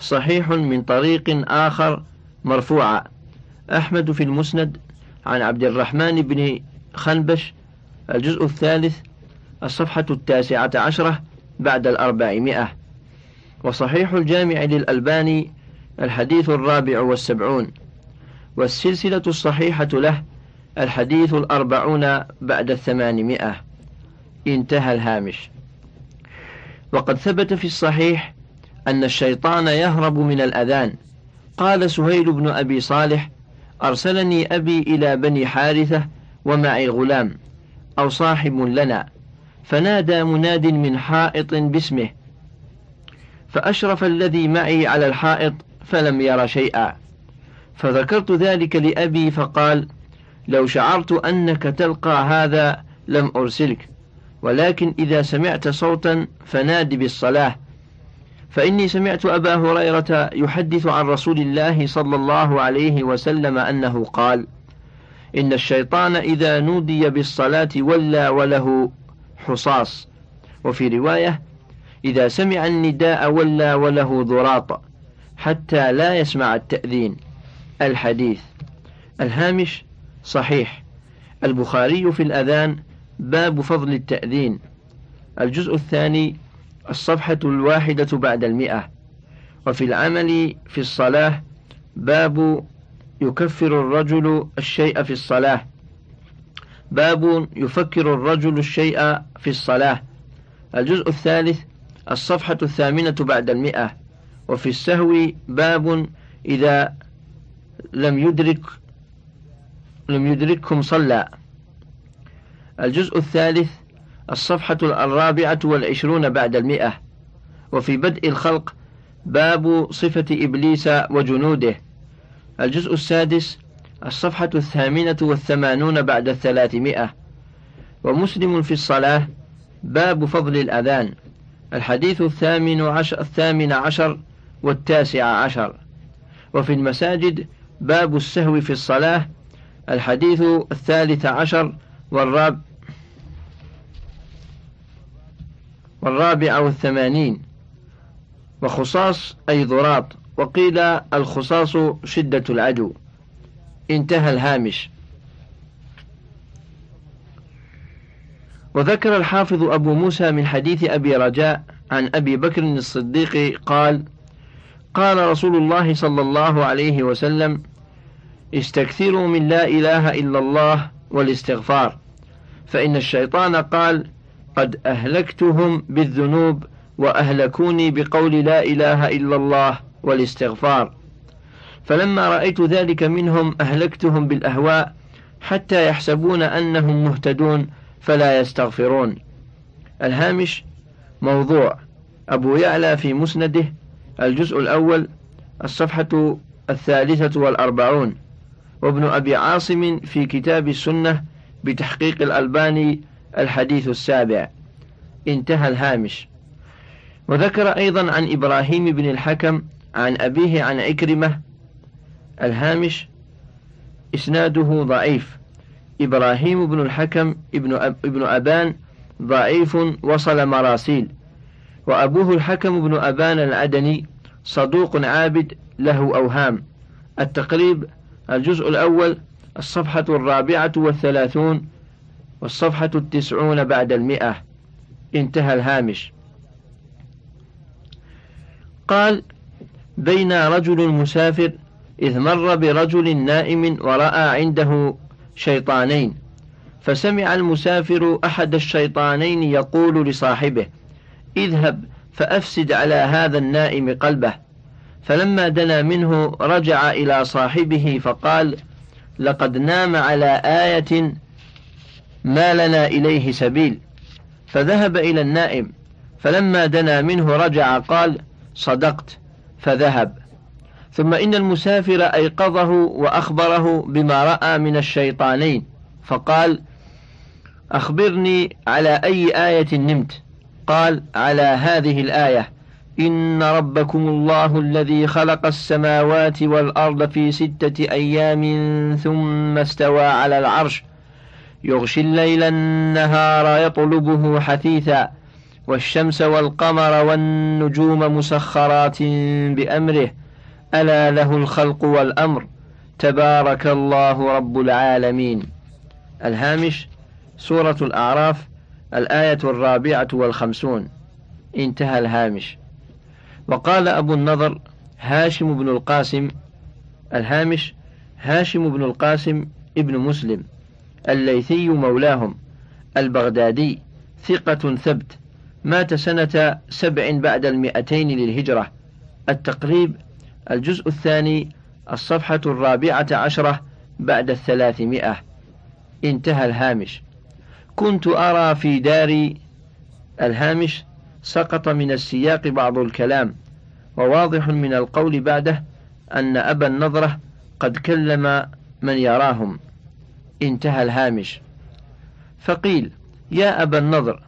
صحيح من طريق آخر مرفوعة. أحمد في المسند عن عبد الرحمن بن خنبش الجزء الثالث الصفحة التاسعة عشرة بعد الأربعمائة. وصحيح الجامع للألباني الحديث الرابع والسبعون والسلسلة الصحيحة له الحديث الأربعون بعد الثمانمائة. انتهى الهامش. وقد ثبت في الصحيح أن الشيطان يهرب من الأذان. قال سهيل بن أبي صالح أرسلني أبي إلى بني حارثة ومعي غلام أو صاحب لنا فنادى مناد من حائط باسمه فأشرف الذي معي على الحائط فلم ير شيئا. فذكرت ذلك لأبي فقال لو شعرت أنك تلقى هذا لم أرسلك ولكن إذا سمعت صوتا فناد بالصلاة. فإني سمعت أبا هريرة يحدث عن رسول الله صلى الله عليه وسلم أنه قال إن الشيطان إذا نودي بالصلاة ولى وله حصاص. وفي رواية إذا سمع النداء ولى وله ضراط حتى لا يسمع التأذين. الحديث الهامش صحيح. البخاري في الأذان باب فضل التأذين. الجزء الثاني الصفحة الواحدة بعد المئة. وفي العمل في الصلاة باب يكفر الرجل الشيء في الصلاة. باب يفكر الرجل الشيء في الصلاة. الجزء الثالث الصفحة الثامنة بعد المئة. وفي السهو باب إذا لم يدرك لم يدرككم صلى. الجزء الثالث الصفحة الرابعة والعشرون بعد المئة. وفي بدء الخلق باب صفة إبليس وجنوده. الجزء السادس الصفحة الثامنة والثمانون بعد الثلاثمائة. ومسلم في الصلاة باب فضل الأذان. الحديث الثامن عشر, الثامن عشر والتاسع عشر. وفي المساجد باب السهو في الصلاة الحديث الثالث عشر والراب والرابع والثمانين. وخصاص أي ضراط وقيل الخصاص شدة العدو. انتهى الهامش. وذكر الحافظ أبو موسى من حديث أبي رجاء عن أبي بكر الصديق قال قال رسول الله صلى الله عليه وسلم استكثروا من لا إله إلا الله والاستغفار فإن الشيطان قال قد أهلكتهم بالذنوب وأهلكوني بقول لا إله إلا الله والاستغفار فلما رأيت ذلك منهم أهلكتهم بالأهواء حتى يحسبون أنهم مهتدون فلا يستغفرون. الهامش موضوع أبو يعلى في مسنده الجزء الأول الصفحة الثالثة والأربعون وابن أبي عاصم في كتاب السنة بتحقيق الألباني الحديث السابع. انتهى الهامش. وذكر أيضا عن إبراهيم بن الحكم عن أبيه عن عكرمة الهامش إسناده ضعيف. إبراهيم بن الحكم ابن, أب ابن أبان ضعيف وصل مراسيل وأبوه الحكم بن أبان العدني صدوق عابد له أوهام. التقريب الجزء الأول الصفحة الرابعة والثلاثون والصفحة التسعون بعد المئة. انتهى الهامش. قال بين رجل مسافر إذ مر برجل نائم ورأى عنده شيطانين. فسمع المسافر أحد الشيطانين يقول لصاحبه اذهب فأفسد على هذا النائم قلبه. فلما دنا منه رجع إلى صاحبه فقال لقد نام على آية ما لنا إليه سبيل. فذهب إلى النائم فلما دنا منه رجع قال صدقت فذهب. ثم إن المسافر أيقظه وأخبره بما رأى من الشيطانين. فقال أخبرني على أي آية نمت؟ قال على هذه الآية إن ربكم الله الذي خلق السماوات والأرض في ستة أيام ثم استوى على العرش. يغشي الليل النهار يطلبه حثيثا والشمس والقمر والنجوم مسخرات بأمره. ألا له الخلق والأمر. تبارك الله رب العالمين. الهامش سورة الأعراف الآية الرابعة والخمسون. انتهى الهامش. وقال أبو النضر هاشم بن القاسم. الهامش هاشم بن القاسم ابن مسلم. الليثي مولاهم. البغدادي ثقة ثبت. مات سنة سبع بعد المئتين للهجرة. التقريب الجزء الثاني الصفحة الرابعة عشرة بعد الثلاثمائة. انتهى الهامش. كنت أرى في داري الهامش سقط من السياق بعض الكلام وواضح من القول بعده أن أبا النضرة قد كلم من يراهم. انتهى الهامش. فقيل يا أبا النضر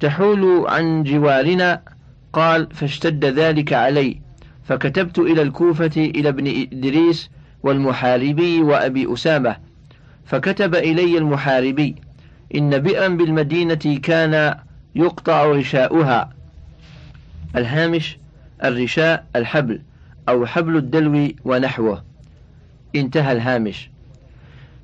تحول عن جوارنا؟ قال فاشتد ذلك علي. فكتبت إلى الكوفة إلى ابن إدريس والمحاربي وأبي أسامة فكتب إلي المحاربي إن بئرا بالمدينة كان يقطع رشاؤها الهامش الرشاء الحبل أو حبل الدلو ونحوه. انتهى الهامش.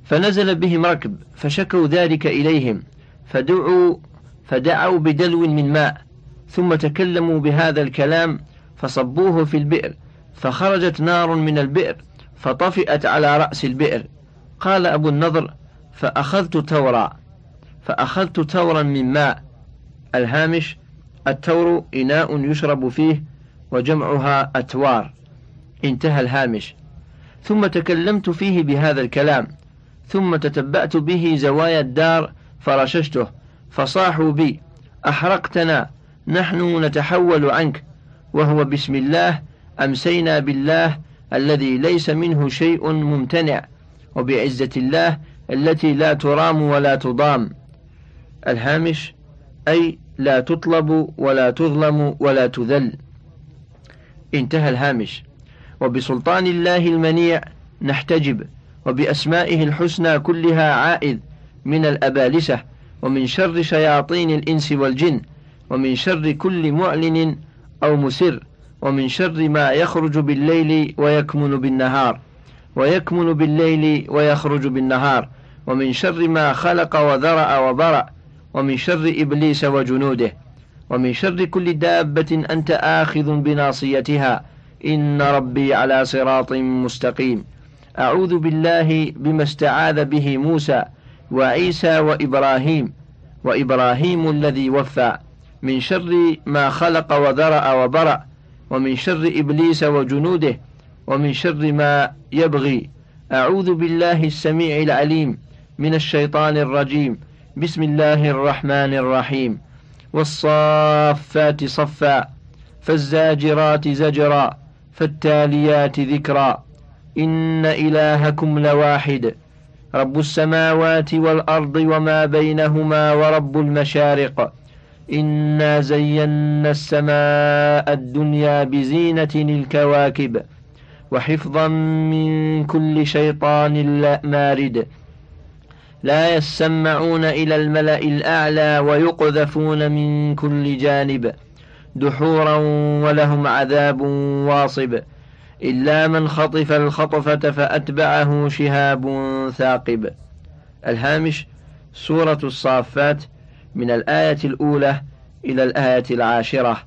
فنزل بهم ركب فشكوا ذلك إليهم فدعوا فدعوا بدلو من ماء ثم تكلموا بهذا الكلام فصبوه في البئر فخرجت نار من البئر فطفئت على رأس البئر. قال أبو النضر فأخذت تورا فأخذت تورا من ماء. الهامش التور إناء يشرب فيه وجمعها أتوار. انتهى الهامش. ثم تكلمت فيه بهذا الكلام ثم تتبعت به زوايا الدار فرششته فصاحوا بي أحرقتنا نحن نتحول عنك. وهو بسم الله أمسينا بالله الذي ليس منه شيء ممتنع وبعزة الله التي لا ترام ولا تضام. الهامش أي لا تطلب ولا تظلم ولا تذل. انتهى الهامش. وبسلطان الله المنيع نحتجب وبأسمائه الحسنى كلها عائذ من الأبالسة ومن شر شياطين الإنس والجن ومن شر كل معلن أو مسر ومن شر ما يخرج بالليل ويكمن بالنهار ويكمن بالليل ويخرج بالنهار ومن شر ما خلق وذرأ وبرأ ومن شر إبليس وجنوده ومن شر كل دابة أنت آخذ بناصيتها إن ربي على صراط مستقيم. أعوذ بالله بما استعاذ به موسى وعيسى وإبراهيم وإبراهيم الذي وفى. من شر ما خلق وذرأ وبرأ ومن شر إبليس وجنوده ومن شر ما يبغي. أعوذ بالله السميع العليم من الشيطان الرجيم. بسم الله الرحمن الرحيم. والصافات صفا فالزاجرات زجرا فالتاليات ذكرا. إن إلهكم لواحد رب السماوات والأرض وما بينهما ورب المشارق. إنا زينا السماء الدنيا بزينة الكواكب وحفظا من كل شيطان مارد لا يسمعون إلى الملأ الأعلى ويقذفون من كل جانب دحورا ولهم عذاب واصب إلا من خطف الخطفة فأتبعه شهاب ثاقب الهامش سورة الصافات من الآية الأولى إلى الآية العاشرة.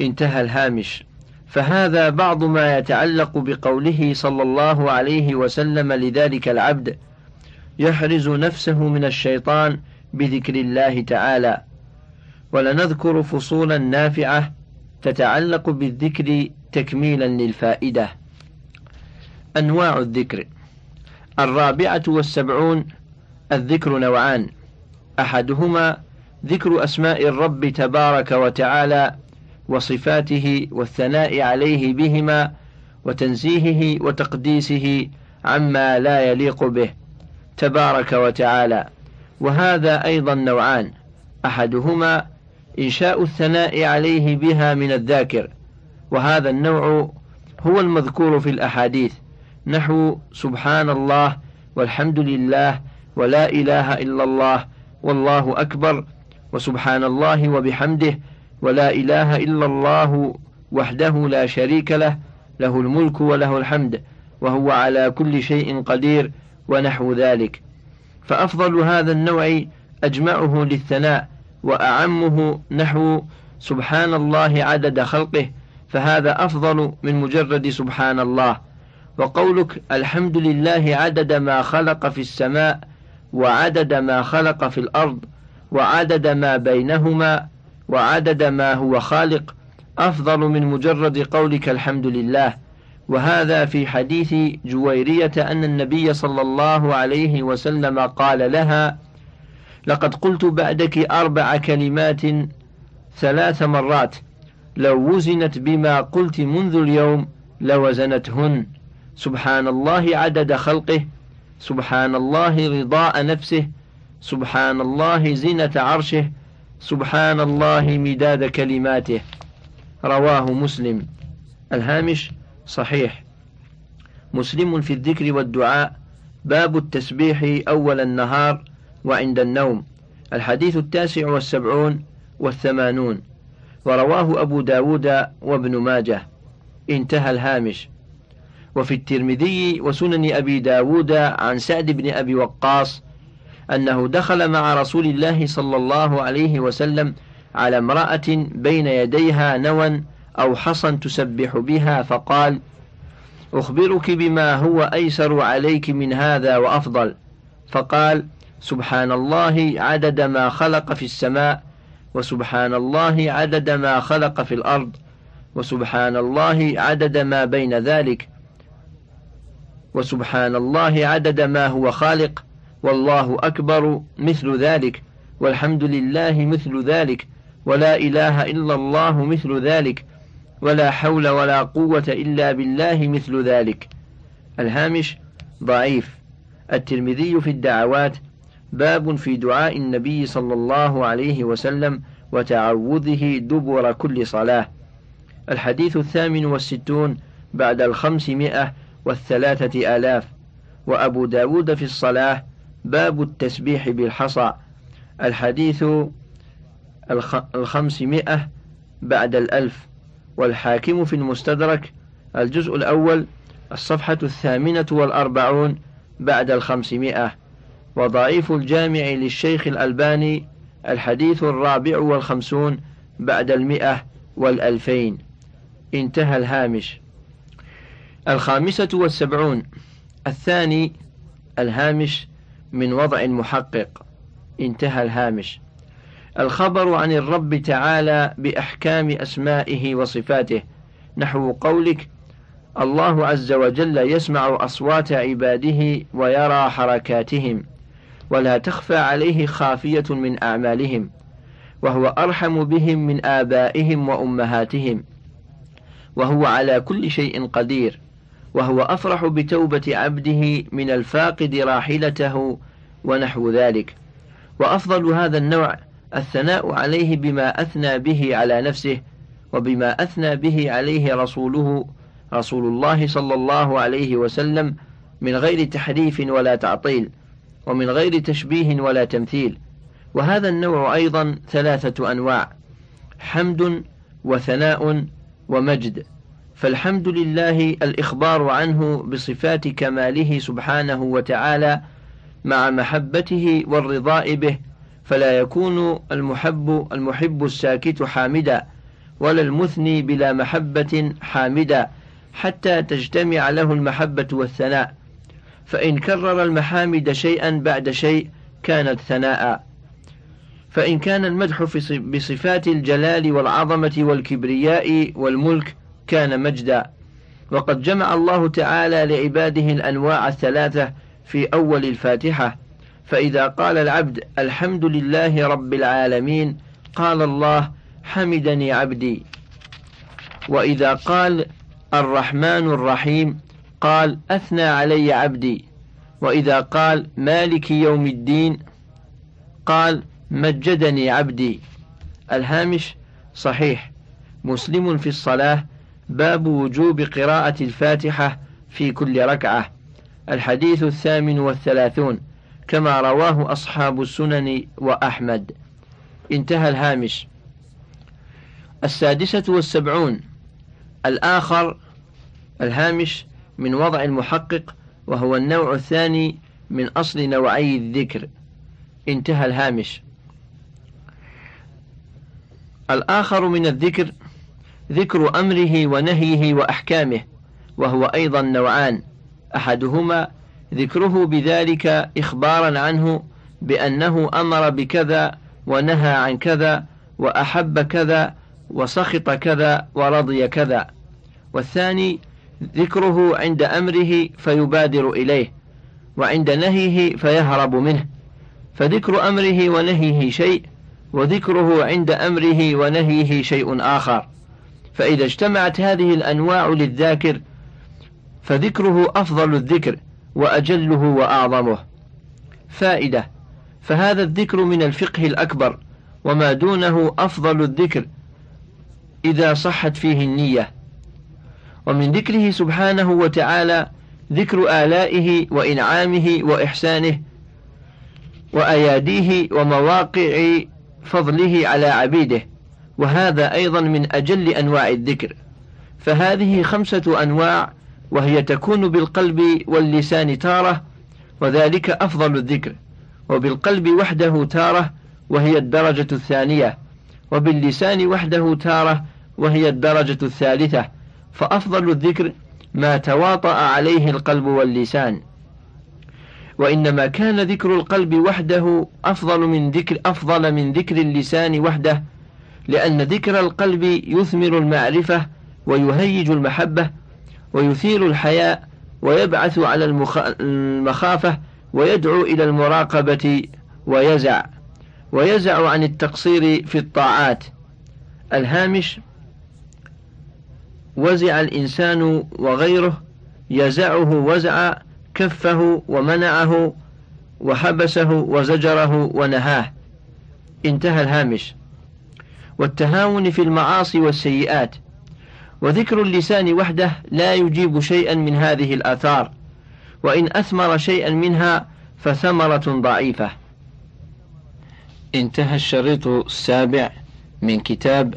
انتهى الهامش. فهذا بعض ما يتعلق بقوله صلى الله عليه وسلم لذلك العبد يحرز نفسه من الشيطان بذكر الله تعالى. ولنذكر فصولا نافعة تتعلق بالذكر تكميلا للفائدة. أنواع الذكر. الرابعة والسبعون الذكر نوعان. أحدهما ذكر أسماء الرب تبارك وتعالى وصفاته والثناء عليه بهما وتنزيهه وتقديسه عما لا يليق به تبارك وتعالى. وهذا أيضا نوعان. أحدهما إنشاء الثناء عليه بها من الذاكر. وهذا النوع هو المذكور في الأحاديث. نحو سبحان الله والحمد لله ولا إله إلا الله والله أكبر وسبحان الله وبحمده ولا إله إلا الله وحده لا شريك له له الملك وله الحمد وهو على كل شيء قدير ونحو ذلك. فأفضل هذا النوع أجمعه للثناء وأعمه نحو سبحان الله عدد خلقه فهذا أفضل من مجرد سبحان الله. وقولك الحمد لله عدد ما خلق في السماء وعدد ما خلق في الأرض وعدد ما بينهما وعدد ما هو خالق أفضل من مجرد قولك الحمد لله. وهذا في حديث جويرية أن النبي صلى الله عليه وسلم قال لها لقد قلت بعدك أربع كلمات ثلاث مرات لو وزنت بما قلت منذ اليوم لوزنتهن. سبحان الله عدد خلقه سبحان الله رضاء نفسه سبحان الله زنة عرشه سبحان الله مداد كلماته. رواه مسلم. الهامش صحيح. مسلم في الذكر والدعاء. باب التسبيح أول النهار وعند النوم. الحديث التاسع والسبعون والثمانون. ورواه أبو داود وابن ماجه. انتهى الهامش. وفي الترمذي وسنن أبي داود عن سعد بن أبي وقاص أنه دخل مع رسول الله صلى الله عليه وسلم على امرأة بين يديها نوى أو حصى تسبح بها فقال أخبرك بما هو أيسر عليك من هذا وأفضل. فقال سبحان الله عدد ما خلق في السماء وسبحان الله عدد ما خلق في الأرض وسبحان الله عدد ما بين ذلك. وسبحان الله عدد ما هو خالق والله أكبر مثل ذلك والحمد لله مثل ذلك ولا إله إلا الله مثل ذلك ولا حول ولا قوة إلا بالله مثل ذلك. الهامش ضعيف. الترمذي في الدعوات باب في دعاء النبي صلى الله عليه وسلم وتعوذه دبر كل صلاة. الحديث الثامن والستون بعد الخمسمائة والثلاثة آلاف. وأبو داود في الصلاة باب التسبيح بالحصى. الحديث الخمسمائة بعد الألف. والحاكم في المستدرك الجزء الأول الصفحة الثامنة والأربعون بعد الخمسمائة. وضعيف الجامع للشيخ الألباني الحديث الرابع والخمسون بعد المئة والألفين. انتهى الهامش. الخامسة والسبعون. الثاني الهامش من وضع محقق. انتهى الهامش. الخبر عن الرب تعالى بأحكام أسمائه وصفاته. نحو قولك الله عز وجل يسمع أصوات عباده ويرى حركاتهم ولا تخفى عليه خافية من أعمالهم وهو أرحم بهم من آبائهم وأمهاتهم وهو على كل شيء قدير. وهو أفرح بتوبة عبده من الفاقد راحلته ونحو ذلك. وأفضل هذا النوع الثناء عليه بما أثنى به على نفسه وبما أثنى به عليه رسوله رسول الله صلى الله عليه وسلم من غير تحريف ولا تعطيل ومن غير تشبيه ولا تمثيل. وهذا النوع أيضا ثلاثة أنواع حمد وثناء ومجد. فالحمد لله الإخبار عنه بصفات كماله سبحانه وتعالى مع محبته والرضاء به فلا يكون المحب المحب الساكت حامدا ولا المثني بلا محبة حامدا حتى تجتمع له المحبة والثناء. فإن كرر المحامد شيئا بعد شيء كانت ثناء. فإن كان المدح بصفات الجلال والعظمة والكبرياء والملك كان مجدا. وقد جمع الله تعالى لعباده الأنواع الثلاثة في أول الفاتحة. فإذا قال العبد الحمد لله رب العالمين قال الله حمدني عبدي. وإذا قال الرحمن الرحيم قال أثنى علي عبدي. وإذا قال مالك يوم الدين قال مجدني عبدي. الهامش صحيح. مسلم في الصلاة باب وجوب قراءة الفاتحة في كل ركعة. الحديث الثامن والثلاثون كما رواه أصحاب السنن وأحمد. انتهى الهامش. السادسة والسبعون الآخر الهامش من وضع المحقق وهو النوع الثاني من أصل نوعي الذكر. انتهى الهامش. الآخر من الذكر ذكر أمره ونهيه وأحكامه وهو أيضا نوعان. أحدهما ذكره بذلك إخبارا عنه بأنه أمر بكذا ونهى عن كذا وأحب كذا وسخط كذا ورضي كذا. والثاني ذكره عند أمره فيبادر إليه وعند نهيه فيهرب منه. فذكر أمره ونهيه شيء وذكره عند أمره ونهيه شيء آخر. فإذا اجتمعت هذه الأنواع للذاكر فذكره أفضل الذكر وأجله وأعظمه. فائدة فهذا الذكر من الفقه الأكبر وما دونه أفضل الذكر إذا صحت فيه النية. ومن ذكره سبحانه وتعالى ذكر آلائه وإنعامه وإحسانه وأياديه ومواقع فضله على عبيده. وهذا أيضا من أجل أنواع الذكر. فهذه خمسة أنواع وهي تكون بالقلب واللسان تارة وذلك أفضل الذكر. وبالقلب وحده تارة وهي الدرجة الثانية وباللسان وحده تارة وهي الدرجة الثالثة. فأفضل الذكر ما تواطأ عليه القلب واللسان. وإنما كان ذكر القلب وحده أفضل من ذكر أفضل من ذكر اللسان وحده لأن ذكر القلب يثمر المعرفة ويهيج المحبة ويثير الحياء ويبعث على المخافة ويدعو إلى المراقبة ويزع ويزع عن التقصير في الطاعات. الهامش وزع الإنسان وغيره يزعه وزع كفه ومنعه وحبسه وزجره ونهاه. انتهى الهامش. والتهاون في المعاصي والسيئات. وذكر اللسان وحده لا يجيب شيئا من هذه الآثار. وإن أثمر شيئا منها فثمرة ضعيفة. انتهى الشريط السابع من كتاب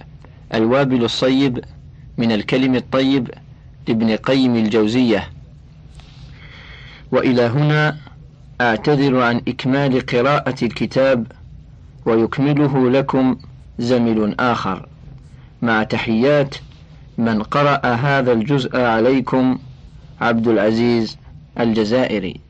الوابل الصيب من الكلم الطيب لابن قيم الجوزية. وإلى هنا أعتذر عن إكمال قراءة الكتاب ويكمله لكم زمل آخر. مع تحيات من قرأ هذا الجزء عليكم عبد العزيز الجزائري.